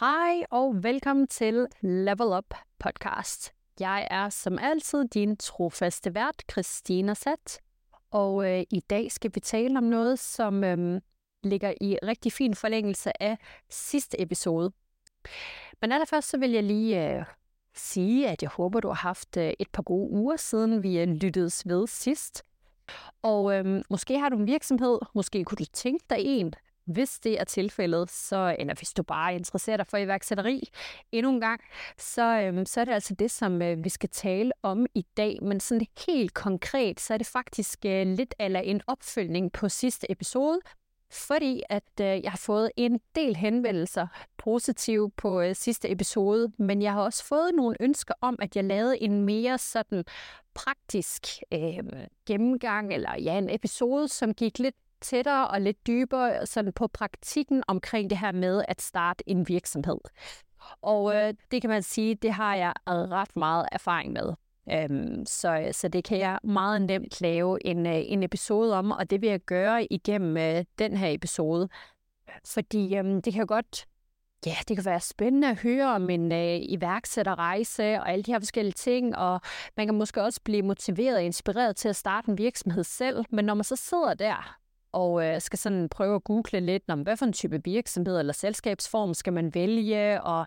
Hej og velkommen til Level Up podcast. Jeg er som altid din trofaste vært, Christina Sat. Og øh, i dag skal vi tale om noget, som øh, ligger i rigtig fin forlængelse af sidste episode. Men allerførst så vil jeg lige øh, sige, at jeg håber, du har haft øh, et par gode uger siden vi øh, lyttedes ved sidst. Og øh, måske har du en virksomhed, måske kunne du tænke dig en, hvis det er tilfældet, så, eller hvis du bare interesserer dig for iværksætteri endnu en gang, så, øhm, så er det altså det, som øh, vi skal tale om i dag. Men sådan helt konkret, så er det faktisk øh, lidt eller en opfølgning på sidste episode, fordi at øh, jeg har fået en del henvendelser positive på øh, sidste episode, men jeg har også fået nogle ønsker om, at jeg lavede en mere sådan praktisk øh, gennemgang, eller ja, en episode, som gik lidt tættere og lidt dybere sådan på praktikken omkring det her med at starte en virksomhed. Og øh, det kan man sige, det har jeg ret meget erfaring med. Øhm, så, så det kan jeg meget nemt lave en, øh, en episode om, og det vil jeg gøre igennem øh, den her episode. Fordi øhm, det kan godt ja, det kan være spændende at høre om en øh, iværksætterrejse og alle de her forskellige ting, og man kan måske også blive motiveret og inspireret til at starte en virksomhed selv, men når man så sidder der og øh, skal sådan prøve at google lidt om, hvad for en type virksomhed eller selskabsform skal man vælge, og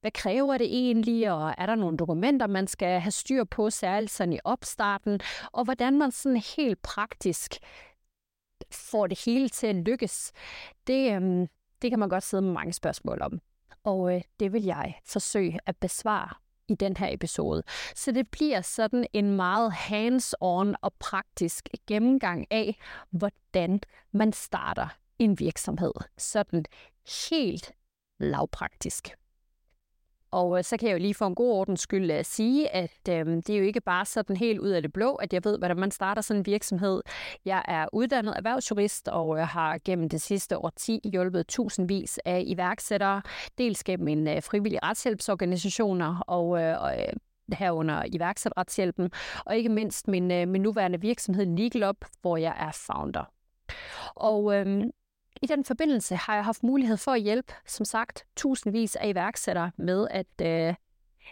hvad kræver det egentlig, og er der nogle dokumenter, man skal have styr på, særligt sådan i opstarten, og hvordan man sådan helt praktisk får det hele til at lykkes, det, øh, det kan man godt sidde med mange spørgsmål om. Og øh, det vil jeg forsøge at besvare i den her episode. Så det bliver sådan en meget hands-on og praktisk gennemgang af, hvordan man starter en virksomhed. Sådan helt lavpraktisk. Og øh, så kan jeg jo lige for en god ordens skyld uh, sige, at øh, det er jo ikke bare sådan helt ud af det blå, at jeg ved, hvordan man starter sådan en virksomhed. Jeg er uddannet erhvervsjurist og øh, har gennem det sidste årti hjulpet tusindvis af iværksættere, dels gennem en øh, frivillig retshjælpsorganisationer og, øh, og øh, herunder iværksætterretshjælpen, og ikke mindst min, øh, min nuværende virksomhed Legal Up, hvor jeg er founder. Og øhm, i den forbindelse har jeg haft mulighed for at hjælpe, som sagt, tusindvis af iværksættere med at øh,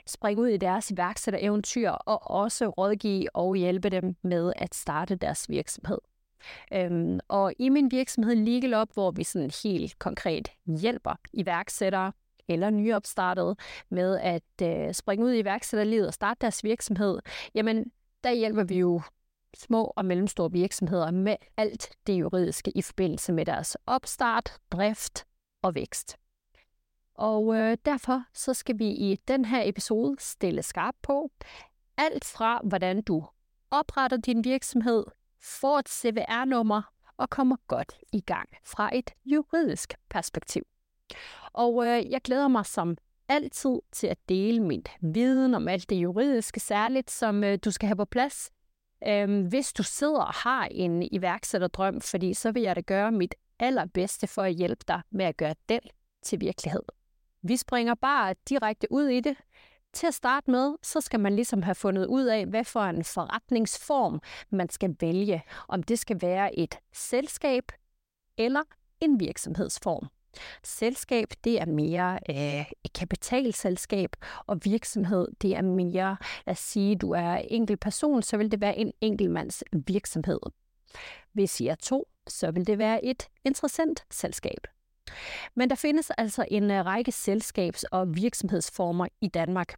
springe ud i deres iværksættereventyr og også rådgive og hjælpe dem med at starte deres virksomhed. Øhm, og i min virksomhed Legal Up, hvor vi sådan helt konkret hjælper iværksættere eller nyopstartede med at øh, springe ud i iværksætterlivet og starte deres virksomhed, jamen der hjælper vi jo små og mellemstore virksomheder med alt det juridiske i forbindelse med deres opstart, drift og vækst. Og øh, derfor så skal vi i den her episode stille skarp på alt fra, hvordan du opretter din virksomhed, får et CVR-nummer og kommer godt i gang fra et juridisk perspektiv. Og øh, jeg glæder mig som altid til at dele min viden om alt det juridiske særligt, som øh, du skal have på plads Øhm, hvis du sidder og har en iværksætterdrøm, fordi så vil jeg da gøre mit allerbedste for at hjælpe dig med at gøre den til virkelighed. Vi springer bare direkte ud i det. Til at starte med, så skal man ligesom have fundet ud af, hvad for en forretningsform man skal vælge. Om det skal være et selskab eller en virksomhedsform. Selskab, det er mere øh, et kapitalselskab, og virksomhed, det er mere, lad os sige, du er enkelt person, så vil det være en enkeltmands virksomhed. Hvis I er to, så vil det være et interessant selskab. Men der findes altså en øh, række selskabs- og virksomhedsformer i Danmark.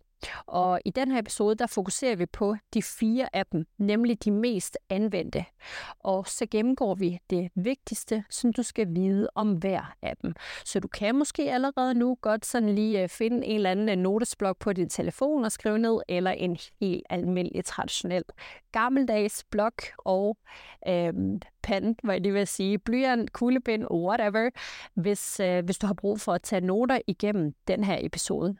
Og i den her episode, der fokuserer vi på de fire af dem, nemlig de mest anvendte. Og så gennemgår vi det vigtigste, som du skal vide om hver af dem. Så du kan måske allerede nu godt sådan lige øh, finde en eller anden øh, notesblok på din telefon og skrive ned, eller en helt almindelig traditionel gammeldags blok og øhm, pen, hvad jeg lige vil sige, blyant, kuglepind, whatever, hvis, øh, hvis du har brug for at tage noter igennem den her episode.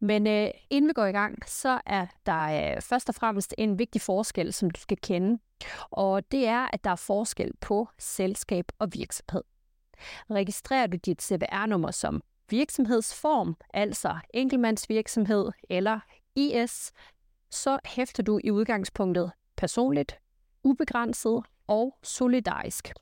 Men øh, inden vi går i gang, så er der øh, først og fremmest en vigtig forskel, som du skal kende. Og det er, at der er forskel på selskab og virksomhed. Registrerer du dit CVR-nummer som virksomhedsform, altså enkeltmandsvirksomhed eller IS, så hæfter du i udgangspunktet personligt, ubegrænset og solidarisk.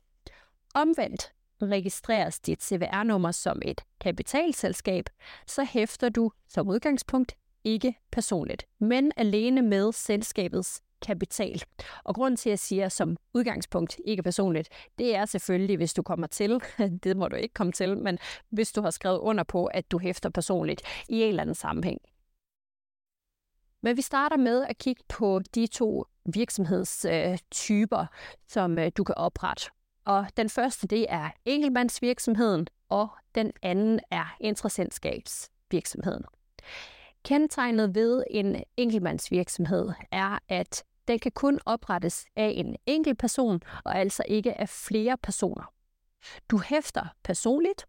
Omvendt registreres dit CVR-nummer som et kapitalselskab, så hæfter du som udgangspunkt ikke personligt, men alene med selskabets kapital. Og grunden til, at jeg siger som udgangspunkt ikke personligt, det er selvfølgelig, hvis du kommer til, det må du ikke komme til, men hvis du har skrevet under på, at du hæfter personligt i en eller anden sammenhæng. Men vi starter med at kigge på de to virksomhedstyper, som øh, du kan oprette. Og den første, det er enkeltmandsvirksomheden, og den anden er interessentskabsvirksomheden. Kendetegnet ved en enkeltmandsvirksomhed er, at den kan kun oprettes af en enkelt person, og altså ikke af flere personer. Du hæfter personligt.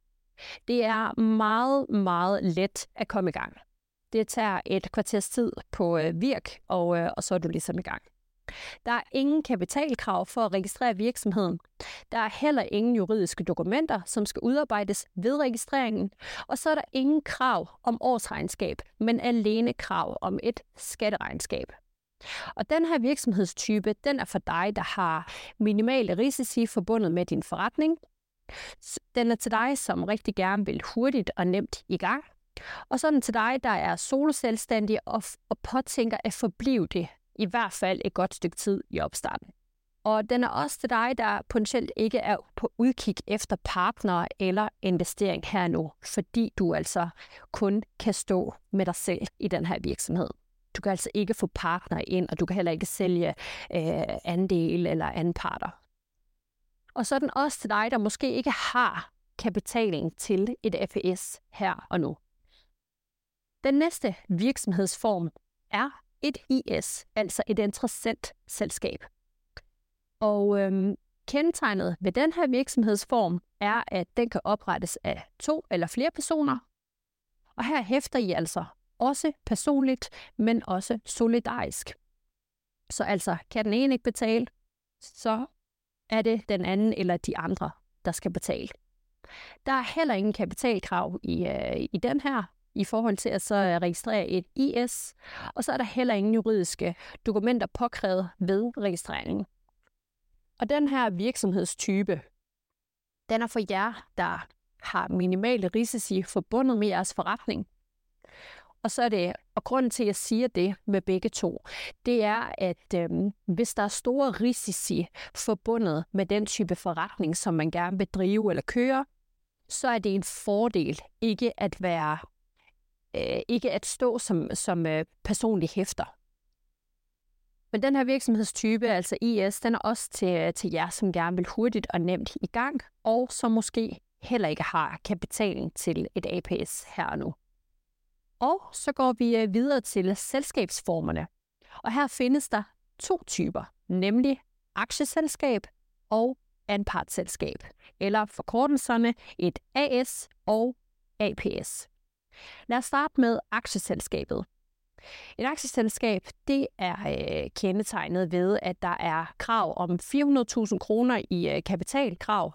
Det er meget, meget let at komme i gang. Det tager et kvarters tid på øh, virk, og, øh, og så er du ligesom i gang. Der er ingen kapitalkrav for at registrere virksomheden. Der er heller ingen juridiske dokumenter, som skal udarbejdes ved registreringen. Og så er der ingen krav om årsregnskab, men alene krav om et skatteregnskab. Og den her virksomhedstype, den er for dig, der har minimale risici forbundet med din forretning. Den er til dig, som rigtig gerne vil hurtigt og nemt i gang. Og så er den til dig, der er soloselvstændig og, og påtænker at forblive det i hvert fald et godt stykke tid i opstarten. Og den er også til dig, der potentielt ikke er på udkig efter partner eller investering her nu, fordi du altså kun kan stå med dig selv i den her virksomhed. Du kan altså ikke få partner ind, og du kan heller ikke sælge øh, andel eller anparter. Og så er den også til dig, der måske ikke har kapitalen til et FES her og nu. Den næste virksomhedsform er et IS, altså et interessant selskab. Og øhm, kendetegnet ved den her virksomhedsform er, at den kan oprettes af to eller flere personer. Og her hæfter I altså også personligt, men også solidarisk. Så altså, kan den ene ikke betale, så er det den anden eller de andre, der skal betale. Der er heller ingen kapitalkrav i, øh, i den her, i forhold til at så øh, registrere et IS, og så er der heller ingen juridiske dokumenter påkrævet ved registreringen. Og den her virksomhedstype, den er for jer, der har minimale risici forbundet med jeres forretning. Og så er det, og grunden til, at jeg siger det med begge to, det er, at øh, hvis der er store risici forbundet med den type forretning, som man gerne vil drive eller køre, så er det en fordel ikke at være øh, ikke at stå som, som øh, personlig hæfter. Men den her virksomhedstype, altså IS, den er også til, øh, til jer, som gerne vil hurtigt og nemt i gang, og som måske heller ikke har kapitalen til et APS her og nu. Og så går vi øh, videre til selskabsformerne. Og her findes der to typer, nemlig aktieselskab og anpartsselskab, eller forkortelserne et AS og APS. Lad os starte med aktieselskabet. Et aktieselskab det er øh, kendetegnet ved, at der er krav om 400.000 kroner i øh, kapitalkrav.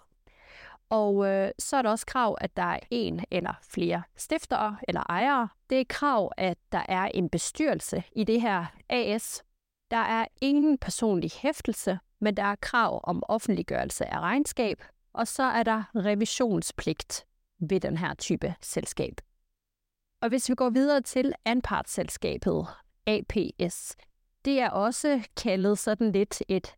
Og øh, så er der også krav, at der er en eller flere stiftere eller ejere. Det er krav, at der er en bestyrelse i det her AS. Der er ingen personlig hæftelse, men der er krav om offentliggørelse af regnskab. Og så er der revisionspligt ved den her type selskab. Og hvis vi går videre til anpartsselskabet, APS, det er også kaldet sådan lidt et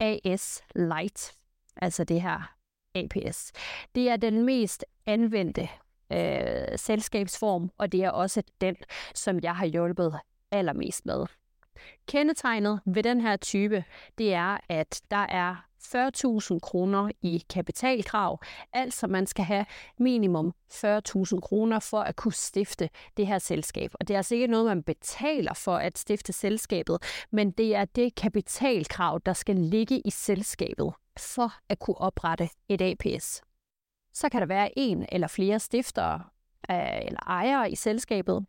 AS Light. altså det her APS. Det er den mest anvendte øh, selskabsform, og det er også den, som jeg har hjulpet allermest med. Kendetegnet ved den her type, det er, at der er 40.000 kroner i kapitalkrav. Altså man skal have minimum 40.000 kroner for at kunne stifte det her selskab. Og det er altså ikke noget, man betaler for at stifte selskabet, men det er det kapitalkrav, der skal ligge i selskabet for at kunne oprette et APS. Så kan der være en eller flere stiftere øh, eller ejere i selskabet.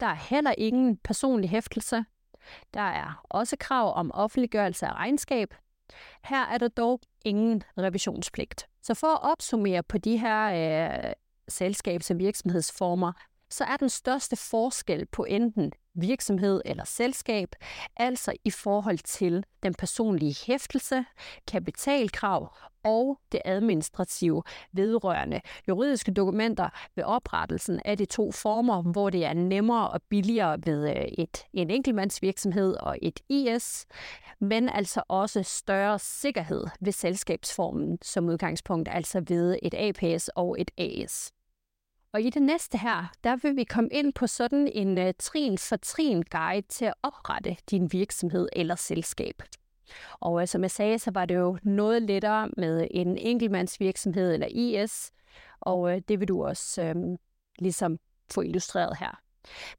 Der er heller ingen personlig hæftelse. Der er også krav om offentliggørelse af regnskab, her er der dog ingen revisionspligt. Så for at opsummere på de her øh, selskabs- og virksomhedsformer, så er den største forskel på enten virksomhed eller selskab, altså i forhold til den personlige hæftelse, kapitalkrav og det administrative vedrørende juridiske dokumenter ved oprettelsen af de to former, hvor det er nemmere og billigere ved øh, et, en enkeltmandsvirksomhed og et IS, men altså også større sikkerhed ved selskabsformen som udgangspunkt, altså ved et APS og et AS. Og i det næste her, der vil vi komme ind på sådan en uh, trin for trin guide til at oprette din virksomhed eller selskab. Og uh, som jeg sagde, så var det jo noget lettere med en enkeltmandsvirksomhed eller IS, og uh, det vil du også uh, ligesom få illustreret her.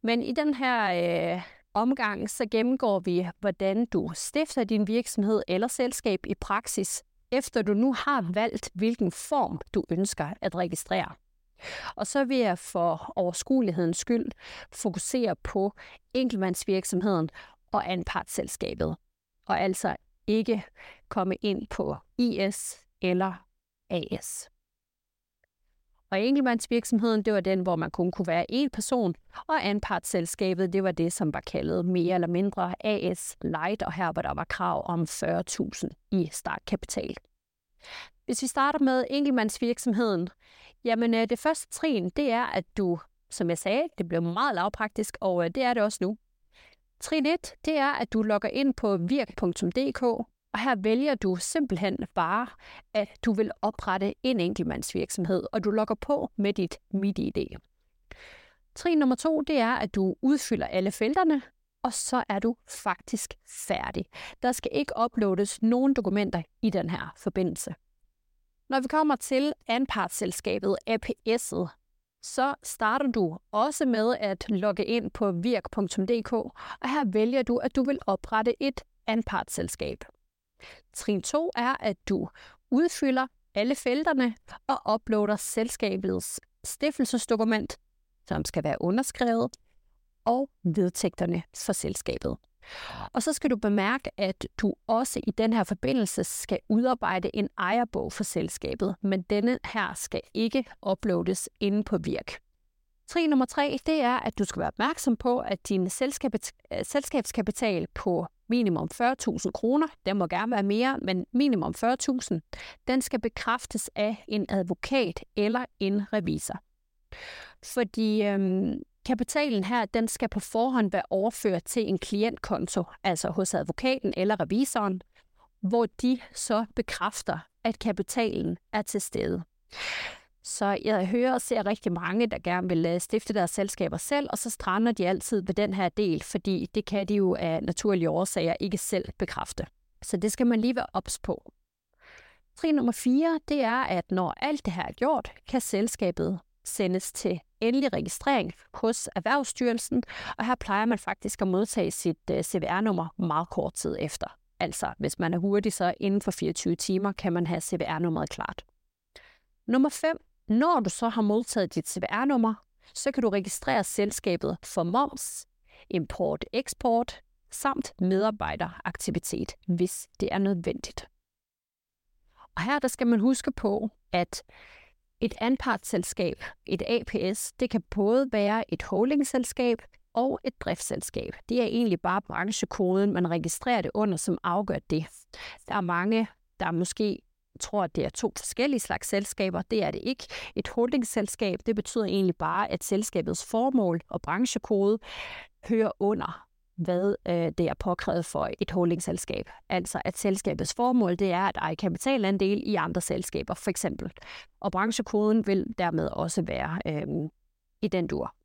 Men i den her uh, omgang, så gennemgår vi, hvordan du stifter din virksomhed eller selskab i praksis, efter du nu har valgt, hvilken form du ønsker at registrere. Og så vil jeg for overskuelighedens skyld fokusere på enkeltmandsvirksomheden og anpartsselskabet, og altså ikke komme ind på IS eller AS. Og enkeltmandsvirksomheden, det var den, hvor man kun kunne være én person, og anpartsselskabet, det var det, som var kaldet mere eller mindre AS Light, og her var der var krav om 40.000 i startkapital. Hvis vi starter med enkeltmandsvirksomheden, jamen øh, det første trin, det er, at du, som jeg sagde, det blev meget lavpraktisk, og øh, det er det også nu. Trin 1, det er, at du logger ind på virk.dk, og her vælger du simpelthen bare, at du vil oprette en enkeltmandsvirksomhed, og du logger på med dit MitID. Trin nummer to, det er, at du udfylder alle felterne, og så er du faktisk færdig. Der skal ikke uploades nogen dokumenter i den her forbindelse. Når vi kommer til anpartsselskabet APS'et, så starter du også med at logge ind på virk.dk, og her vælger du, at du vil oprette et anpartsselskab. Trin 2 er, at du udfylder alle felterne og uploader selskabets stiftelsesdokument, som skal være underskrevet, og vedtægterne for selskabet. Og så skal du bemærke, at du også i den her forbindelse skal udarbejde en ejerbog for selskabet, men denne her skal ikke uploades inde på Virk. Trin nummer tre, det er, at du skal være opmærksom på, at din øh, selskabskapital på minimum 40.000 kroner, den må gerne være mere, men minimum 40.000, den skal bekræftes af en advokat eller en revisor. Fordi øhm, Kapitalen her, den skal på forhånd være overført til en klientkonto, altså hos advokaten eller revisoren, hvor de så bekræfter, at kapitalen er til stede. Så jeg hører og ser rigtig mange, der gerne vil øh, stifte deres selskaber selv, og så strander de altid ved den her del, fordi det kan de jo af naturlige årsager ikke selv bekræfte. Så det skal man lige være ops på. Trin nummer 4, det er, at når alt det her er gjort, kan selskabet sendes til endelig registrering hos Erhvervsstyrelsen, og her plejer man faktisk at modtage sit øh, CVR-nummer meget kort tid efter. Altså, hvis man er hurtig, så inden for 24 timer kan man have CVR-nummeret klart. Nummer 5. Når du så har modtaget dit CVR-nummer, så kan du registrere selskabet for moms, import-eksport samt medarbejderaktivitet, hvis det er nødvendigt. Og her der skal man huske på, at et anpartsselskab, et APS, det kan både være et holdingselskab og et driftsselskab. Det er egentlig bare branchekoden, man registrerer det under, som afgør det. Der er mange, der måske tror, at det er to forskellige slags selskaber. Det er det ikke. Et holdingselskab, det betyder egentlig bare, at selskabets formål og branchekode hører under hvad øh, det er påkrævet for et holdingselskab. Altså at selskabets formål det er at eje kapitalandel i andre selskaber, for eksempel. Og branchekoden vil dermed også være øh, i den dur.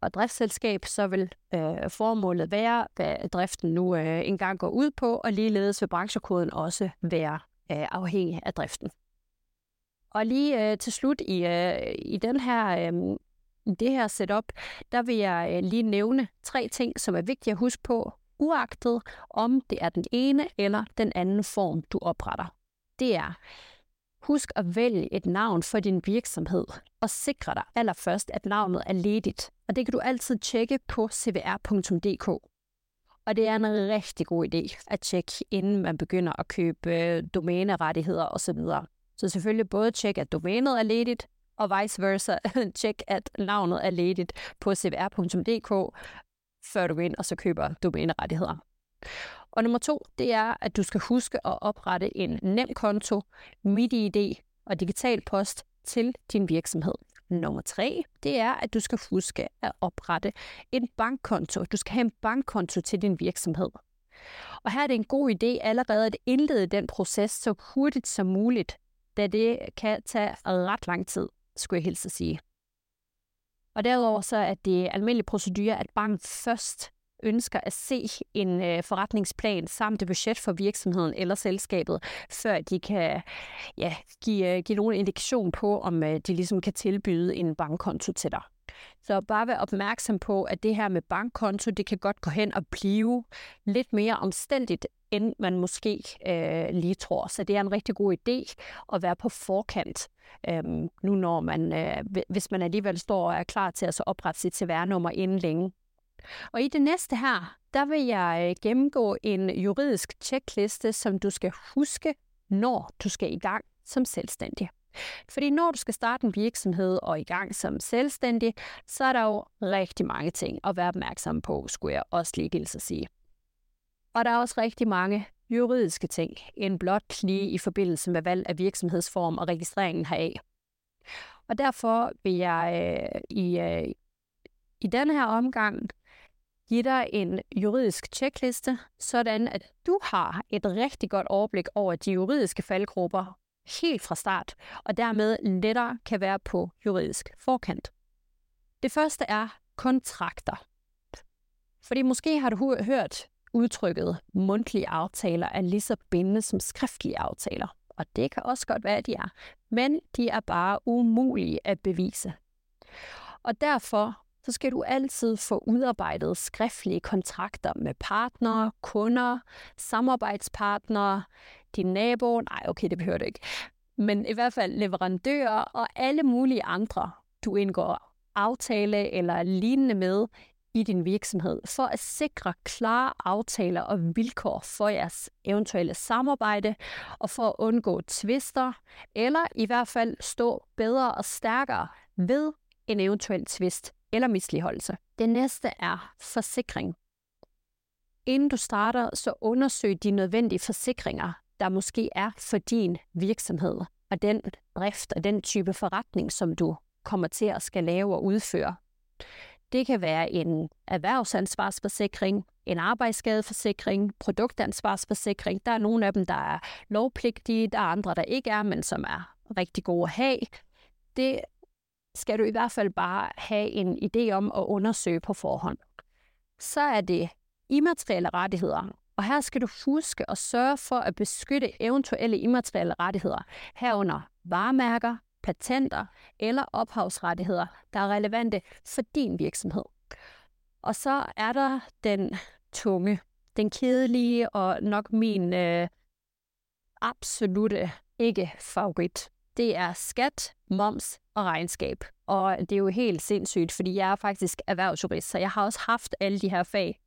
Og driftsselskab, så vil øh, formålet være, hvad driften nu øh, engang går ud på, og ligeledes vil branchekoden også være øh, afhængig af driften. Og lige øh, til slut i, øh, i den her øh, det her setup, der vil jeg øh, lige nævne tre ting, som er vigtige at huske på, uagtet om det er den ene eller den anden form, du opretter. Det er, husk at vælge et navn for din virksomhed, og sikre dig allerførst, at navnet er ledigt. Og det kan du altid tjekke på cvr.dk. Og det er en rigtig god idé at tjekke, inden man begynder at købe øh, domænerettigheder osv. Så selvfølgelig både tjek, at domænet er ledigt, og vice versa. Tjek, at navnet er ledigt på cvr.dk, før du går ind og så køber domænerettigheder. Og nummer to, det er, at du skal huske at oprette en nem konto, MidiID og digital post til din virksomhed. Nummer tre, det er, at du skal huske at oprette en bankkonto. Du skal have en bankkonto til din virksomhed. Og her er det en god idé allerede at indlede den proces så hurtigt som muligt, da det kan tage ret lang tid skulle jeg hilse at sige. Og derudover så er det almindelig procedure, at banken først ønsker at se en øh, forretningsplan samt et budget for virksomheden eller selskabet, før de kan ja, give, øh, give nogen indikation på, om øh, de ligesom kan tilbyde en bankkonto til dig. Så bare vær opmærksom på, at det her med bankkonto, det kan godt gå hen og blive lidt mere omstændigt, end man måske øh, lige tror. Så det er en rigtig god idé at være på forkant, øh, nu når man, øh, hvis man alligevel står og er klar til at så oprette sit CVR-nummer inden længe. Og i det næste her, der vil jeg øh, gennemgå en juridisk checkliste, som du skal huske, når du skal i gang som selvstændig. Fordi når du skal starte en virksomhed og i gang som selvstændig, så er der jo rigtig mange ting at være opmærksom på, skulle jeg også lige gilde at sige. Og der er også rigtig mange juridiske ting, end blot lige i forbindelse med valg af virksomhedsform og registreringen heraf. Og derfor vil jeg øh, i, øh, i denne her omgang give dig en juridisk checkliste, sådan at du har et rigtig godt overblik over de juridiske faldgrupper helt fra start, og dermed lettere kan være på juridisk forkant. Det første er kontrakter. Fordi måske har du hørt udtrykket mundtlige aftaler er lige så bindende som skriftlige aftaler. Og det kan også godt være, at de er. Men de er bare umulige at bevise. Og derfor så skal du altid få udarbejdet skriftlige kontrakter med partnere, kunder, samarbejdspartnere, din nabo, nej okay, det behøver du ikke, men i hvert fald leverandører og alle mulige andre, du indgår aftale eller lignende med i din virksomhed, for at sikre klare aftaler og vilkår for jeres eventuelle samarbejde, og for at undgå tvister, eller i hvert fald stå bedre og stærkere ved en eventuel tvist eller misligeholdelse. Det næste er forsikring. Inden du starter, så undersøg de nødvendige forsikringer, der måske er for din virksomhed, og den drift og den type forretning, som du kommer til at skal lave og udføre. Det kan være en erhvervsansvarsforsikring, en arbejdsskadeforsikring, produktansvarsforsikring. Der er nogle af dem, der er lovpligtige, der er andre, der ikke er, men som er rigtig gode at have. Det skal du i hvert fald bare have en idé om at undersøge på forhånd. Så er det immaterielle rettigheder. Og her skal du huske at sørge for at beskytte eventuelle immaterielle rettigheder, herunder varemærker, patenter eller ophavsrettigheder, der er relevante for din virksomhed. Og så er der den tunge, den kedelige og nok min øh, absolute ikke favorit. Det er skat, moms og regnskab. Og det er jo helt sindssygt, fordi jeg er faktisk erhvervsjurist, så jeg har også haft alle de her fag.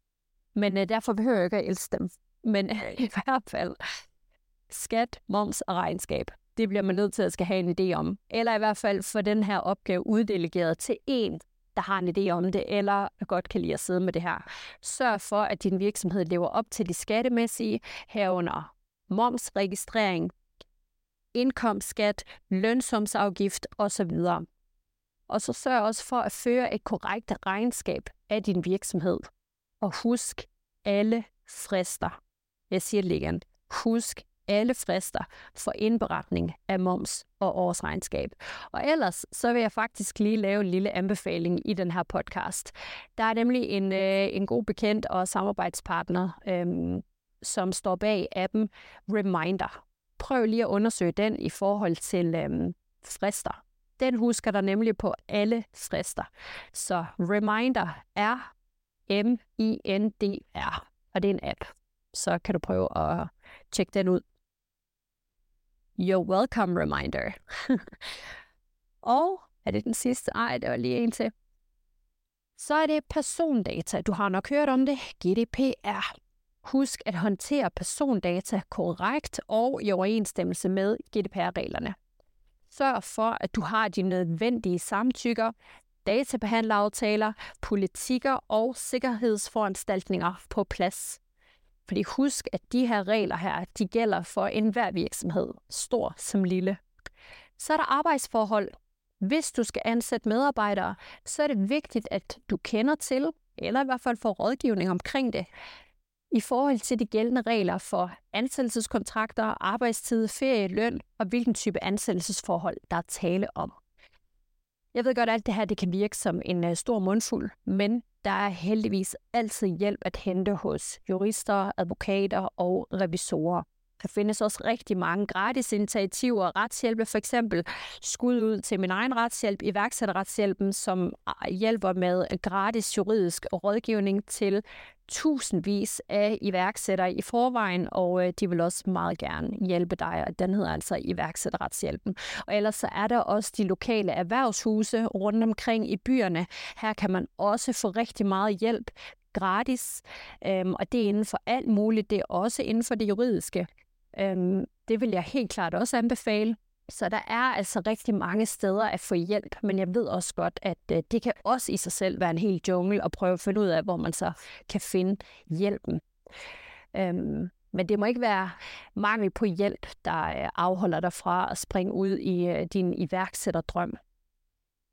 Men øh, derfor behøver jeg ikke at elske dem. Men øh, i hvert fald, skat, moms og regnskab det bliver man nødt til at skal have en idé om. Eller i hvert fald få den her opgave uddelegeret til en, der har en idé om det, eller godt kan lide at sidde med det her. Sørg for, at din virksomhed lever op til de skattemæssige, herunder momsregistrering, indkomstskat, lønsumsafgift osv. Og så sørg også for at føre et korrekt regnskab af din virksomhed. Og husk alle frister. Jeg siger det igen. Husk alle frister for indberetning af moms og årsregnskab. Og ellers så vil jeg faktisk lige lave en lille anbefaling i den her podcast. Der er nemlig en, øh, en god bekendt og samarbejdspartner, øh, som står bag appen Reminder. Prøv lige at undersøge den i forhold til øh, frister. Den husker der nemlig på alle frister. Så Reminder er M-I-N-D-R, og det er en app. Så kan du prøve at tjekke den ud. Your welcome reminder. og er det den sidste? Ej, det var lige en til. Så er det persondata. Du har nok hørt om det. GDPR. Husk at håndtere persondata korrekt og i overensstemmelse med GDPR-reglerne. Sørg for, at du har de nødvendige samtykker, databehandleraftaler, politikker og sikkerhedsforanstaltninger på plads. Fordi husk, at de her regler her, de gælder for enhver virksomhed, stor som lille. Så er der arbejdsforhold. Hvis du skal ansætte medarbejdere, så er det vigtigt, at du kender til, eller i hvert fald får rådgivning omkring det, i forhold til de gældende regler for ansættelseskontrakter, arbejdstid, ferie, løn og hvilken type ansættelsesforhold, der er tale om. Jeg ved godt, at alt det her det kan virke som en uh, stor mundfuld, men der er heldigvis altid hjælp at hente hos jurister, advokater og revisorer. Der findes også rigtig mange gratis initiativer. Retshjælp for eksempel skud ud til min egen retshjælp, iværksætterretshjælpen, som hjælper med gratis juridisk rådgivning til tusindvis af iværksættere i forvejen, og øh, de vil også meget gerne hjælpe dig, og den hedder altså iværksætterretshjælpen. Og ellers så er der også de lokale erhvervshuse rundt omkring i byerne. Her kan man også få rigtig meget hjælp gratis, øhm, og det er inden for alt muligt. Det er også inden for det juridiske. Øhm, det vil jeg helt klart også anbefale. Så der er altså rigtig mange steder at få hjælp, men jeg ved også godt, at øh, det kan også i sig selv være en helt jungle at prøve at finde ud af, hvor man så kan finde hjælpen. Øhm, men det må ikke være mangel på hjælp, der øh, afholder dig fra at springe ud i øh, din iværksætterdrøm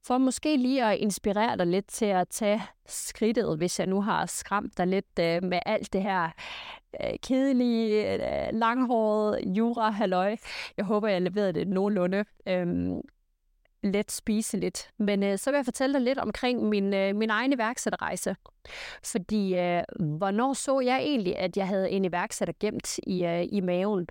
for måske lige at inspirere dig lidt til at tage skridtet, hvis jeg nu har skræmt dig lidt øh, med alt det her Øh, kedelige, øh, langhårede jura halløj. Jeg håber, jeg leverede det nogenlunde øhm, let spiseligt. Men øh, så vil jeg fortælle dig lidt omkring min, øh, min egen iværksætterrejse. Fordi øh, hvornår så jeg egentlig, at jeg havde en iværksætter gemt i, øh, i maven?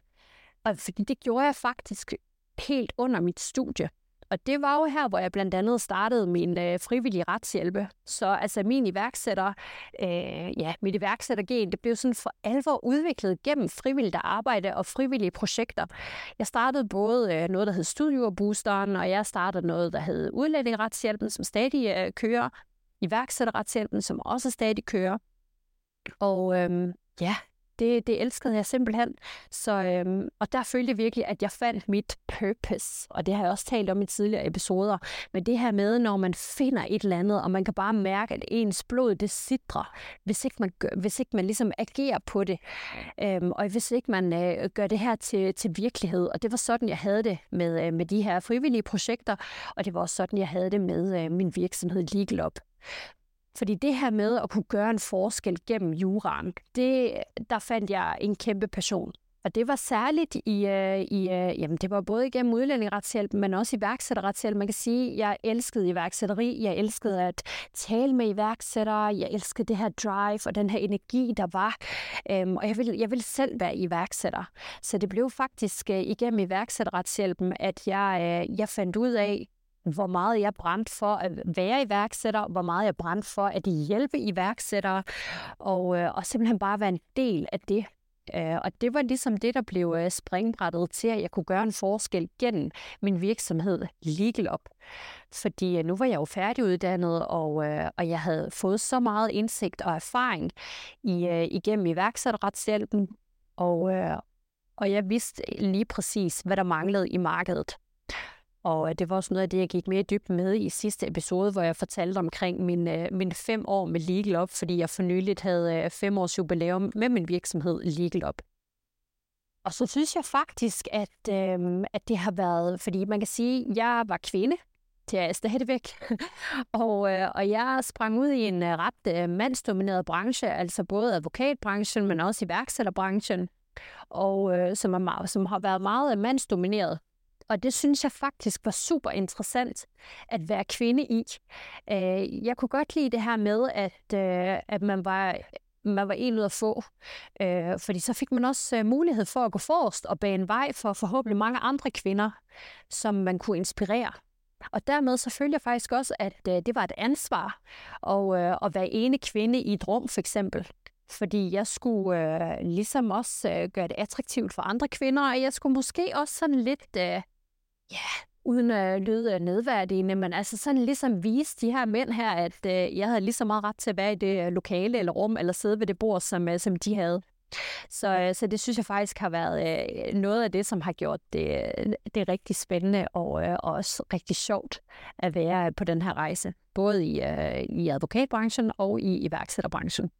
Og fordi det gjorde jeg faktisk helt under mit studie. Og det var jo her, hvor jeg blandt andet startede min øh, frivillige retshjælpe. Så altså min iværksætter, øh, ja, mit iværksættergen, det blev sådan for alvor udviklet gennem frivilligt arbejde og frivillige projekter. Jeg startede både øh, noget, der hed Studioboosteren, og jeg startede noget, der hed Udlændingeretshjælpen, som stadig øh, kører. Iværksætterretshjælpen, som også stadig kører. Og øhm, ja, det, det elskede jeg simpelthen. Så, øhm, og der følte jeg virkelig, at jeg fandt mit purpose. Og det har jeg også talt om i tidligere episoder. Men det her med, når man finder et eller andet, og man kan bare mærke, at ens blod, det sidder, hvis ikke man, gør, hvis ikke man ligesom agerer på det. Øhm, og hvis ikke man øh, gør det her til, til virkelighed. Og det var sådan, jeg havde det med, øh, med de her frivillige projekter. Og det var også sådan, jeg havde det med øh, min virksomhed Legal Up. Fordi det her med at kunne gøre en forskel gennem juraen, det, der fandt jeg en kæmpe passion. Og det var særligt i, øh, i øh, jamen det var både igennem udlændingeretshjælp, men også iværksætterretshjælp. Man kan sige, at jeg elskede iværksætteri, jeg elskede at tale med iværksættere, jeg elskede det her drive og den her energi, der var. Øhm, og jeg ville, jeg ville selv være iværksætter. Så det blev faktisk øh, igennem iværksætterretshjælpen, at jeg, øh, jeg fandt ud af, hvor meget jeg brændt for at være iværksætter, hvor meget jeg brændt for at hjælpe iværksættere, og, øh, og simpelthen bare være en del af det. Øh, og det var ligesom det, der blev øh, springbrættet til, at jeg kunne gøre en forskel gennem min virksomhed Legal Up. Fordi øh, nu var jeg jo færdiguddannet, og, øh, og jeg havde fået så meget indsigt og erfaring i, øh, igennem iværksætterretshjælpen, og, og jeg vidste lige præcis, hvad der manglede i markedet. Og øh, det var også noget af det, jeg gik mere dybt med i sidste episode, hvor jeg fortalte omkring min, øh, min fem år med Legal Up, fordi jeg for nyligt havde øh, fem års jubilæum med min virksomhed Legal Up. Og så synes jeg faktisk, at, øh, at det har været, fordi man kan sige, at jeg var kvinde, det er jeg stadigvæk. og, øh, og jeg sprang ud i en øh, ret øh, mandsdomineret branche, altså både advokatbranchen, men også iværksætterbranchen, og øh, som, er som har været meget mandsdomineret. Og det synes jeg faktisk var super interessant at være kvinde i. Øh, jeg kunne godt lide det her med, at, øh, at man var man var en ud af få. Øh, fordi så fik man også øh, mulighed for at gå forrest og bane vej for forhåbentlig mange andre kvinder, som man kunne inspirere. Og dermed så følger jeg faktisk også, at øh, det var et ansvar at, øh, at være ene kvinde i et rum, for eksempel. Fordi jeg skulle øh, ligesom også øh, gøre det attraktivt for andre kvinder, og jeg skulle måske også sådan lidt, øh, ja, uden at lyde nedværdigende, men altså sådan ligesom vise de her mænd her, at øh, jeg havde lige så meget ret til at være i det lokale eller rum, eller sidde ved det bord, som, øh, som de havde. Så, øh, så det synes jeg faktisk har været øh, noget af det, som har gjort det, det er rigtig spændende og, øh, og også rigtig sjovt at være på den her rejse, både i, øh, i advokatbranchen og i iværksætterbranchen.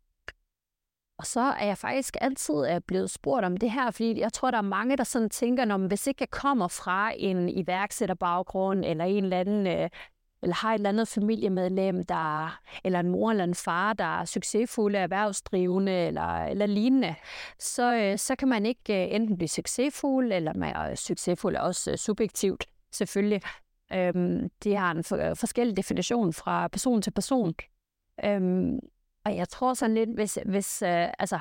Og så er jeg faktisk altid blevet spurgt om det her, fordi jeg tror, der er mange, der sådan tænker, når hvis ikke jeg kommer fra en iværksætterbaggrund, eller en eller anden øh, eller har et eller andet familiemedlem, der, eller en mor eller en far, der er succesfulde erhvervsdrivende eller, eller lignende, så, øh, så kan man ikke øh, enten blive succesfuld, eller man er succesfuld også subjektivt, selvfølgelig. Øhm, det har en for, forskellig definition fra person til person. Øhm, og jeg tror sådan lidt, hvis, hvis, øh, altså,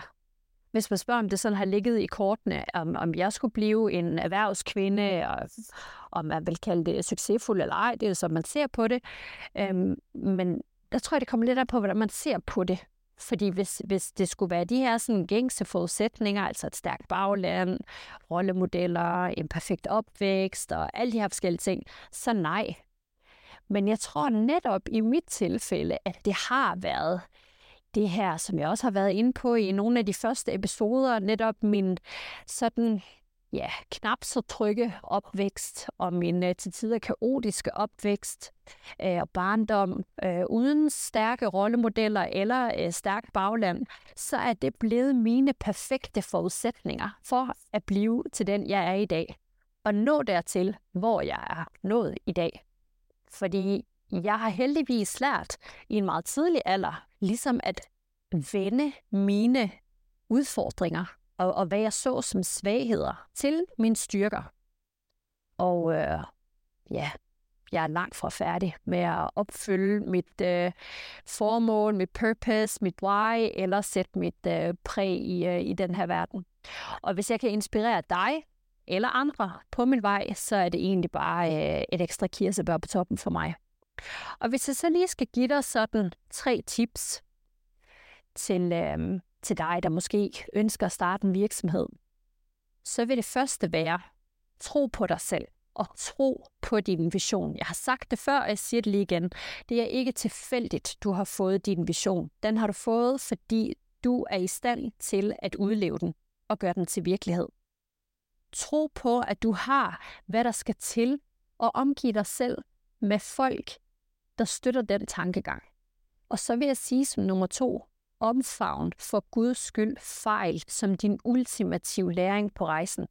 hvis man spørger, om det sådan har ligget i kortene, om, om jeg skulle blive en erhvervskvinde, og om man vil kalde det succesfuld eller ej, det er som man ser på det. Øhm, men der tror jeg, det kommer lidt af på, hvordan man ser på det. Fordi hvis, hvis det skulle være de her sådan gængse forudsætninger, altså et stærkt bagland, rollemodeller, en perfekt opvækst og alle de her forskellige ting, så nej. Men jeg tror netop i mit tilfælde, at det har været det her, som jeg også har været inde på i nogle af de første episoder, netop min sådan ja, knap så trygge opvækst og min uh, til tider kaotiske opvækst uh, og barndom uh, uden stærke rollemodeller eller uh, stærk bagland, så er det blevet mine perfekte forudsætninger for at blive til den, jeg er i dag. Og nå dertil, hvor jeg er nået i dag. Fordi jeg har heldigvis lært i en meget tidlig alder, ligesom at vende mine udfordringer og, og hvad jeg så som svagheder til mine styrker. Og øh, ja, jeg er langt fra færdig med at opfylde mit øh, formål, mit purpose, mit why, eller sætte mit øh, præg i, øh, i den her verden. Og hvis jeg kan inspirere dig eller andre på min vej, så er det egentlig bare øh, et ekstra kirsebær på toppen for mig. Og hvis jeg så lige skal give dig sådan tre tips til, øh, til dig, der måske ønsker at starte en virksomhed, så vil det første være, tro på dig selv og tro på din vision. Jeg har sagt det før, og jeg siger det lige igen. Det er ikke tilfældigt, du har fået din vision. Den har du fået, fordi du er i stand til at udleve den og gøre den til virkelighed. Tro på, at du har, hvad der skal til, og omgive dig selv med folk, der støtter den tankegang. Og så vil jeg sige som nummer to, omfavn for Guds skyld fejl som din ultimative læring på rejsen.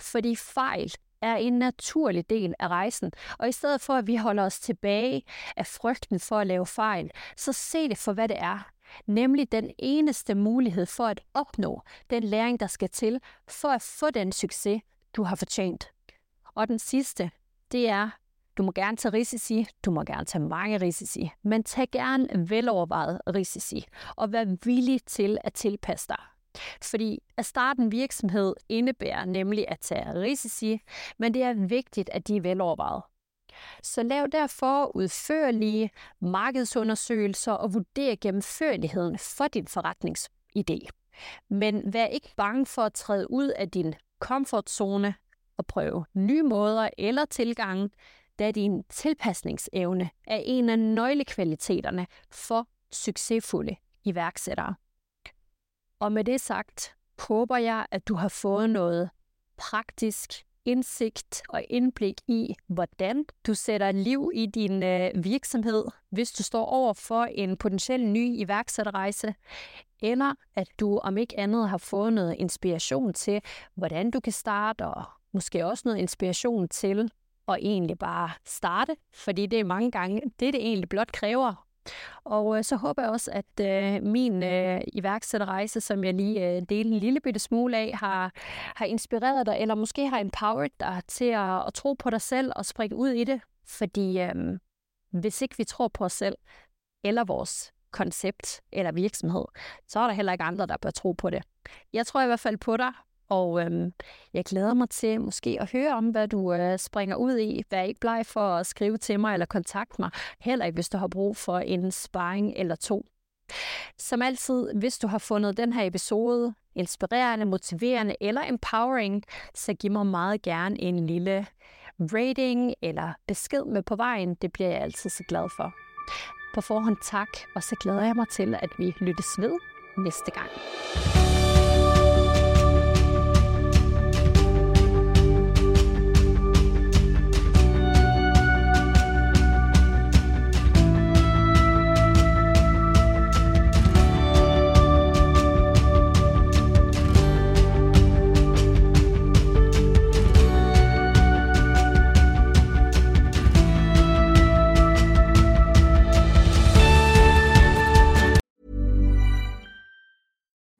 Fordi fejl er en naturlig del af rejsen, og i stedet for at vi holder os tilbage af frygten for at lave fejl, så se det for hvad det er, nemlig den eneste mulighed for at opnå den læring, der skal til for at få den succes, du har fortjent. Og den sidste, det er du må gerne tage risici, du må gerne tage mange risici, men tag gerne velovervejet risici, og vær villig til at tilpasse dig. Fordi at starte en virksomhed indebærer nemlig at tage risici, men det er vigtigt, at de er velovervejet. Så lav derfor udførlige markedsundersøgelser og vurder gennemførligheden for din forretningsidé. Men vær ikke bange for at træde ud af din komfortzone og prøve nye måder eller tilgange, da din tilpasningsevne er en af nøglekvaliteterne for succesfulde iværksættere. Og med det sagt, håber jeg, at du har fået noget praktisk indsigt og indblik i, hvordan du sætter liv i din øh, virksomhed, hvis du står over for en potentiel ny iværksætterrejse, eller at du om ikke andet har fået noget inspiration til, hvordan du kan starte, og måske også noget inspiration til, og egentlig bare starte, fordi det er mange gange det, det egentlig blot kræver. Og øh, så håber jeg også, at øh, min øh, iværksætterrejse, som jeg lige øh, delte en lille bitte smule af, har, har inspireret dig, eller måske har empowered dig til at, at tro på dig selv og springe ud i det. Fordi øh, hvis ikke vi tror på os selv, eller vores koncept eller virksomhed, så er der heller ikke andre, der bør tro på det. Jeg tror i hvert fald på dig, og øhm, jeg glæder mig til måske at høre om, hvad du øh, springer ud i. Vær ikke bleg for at skrive til mig eller kontakte mig. Heller ikke, hvis du har brug for en sparring eller to. Som altid, hvis du har fundet den her episode inspirerende, motiverende eller empowering, så giv mig meget gerne en lille rating eller besked med på vejen. Det bliver jeg altid så glad for. På forhånd tak, og så glæder jeg mig til, at vi lyttes ved næste gang.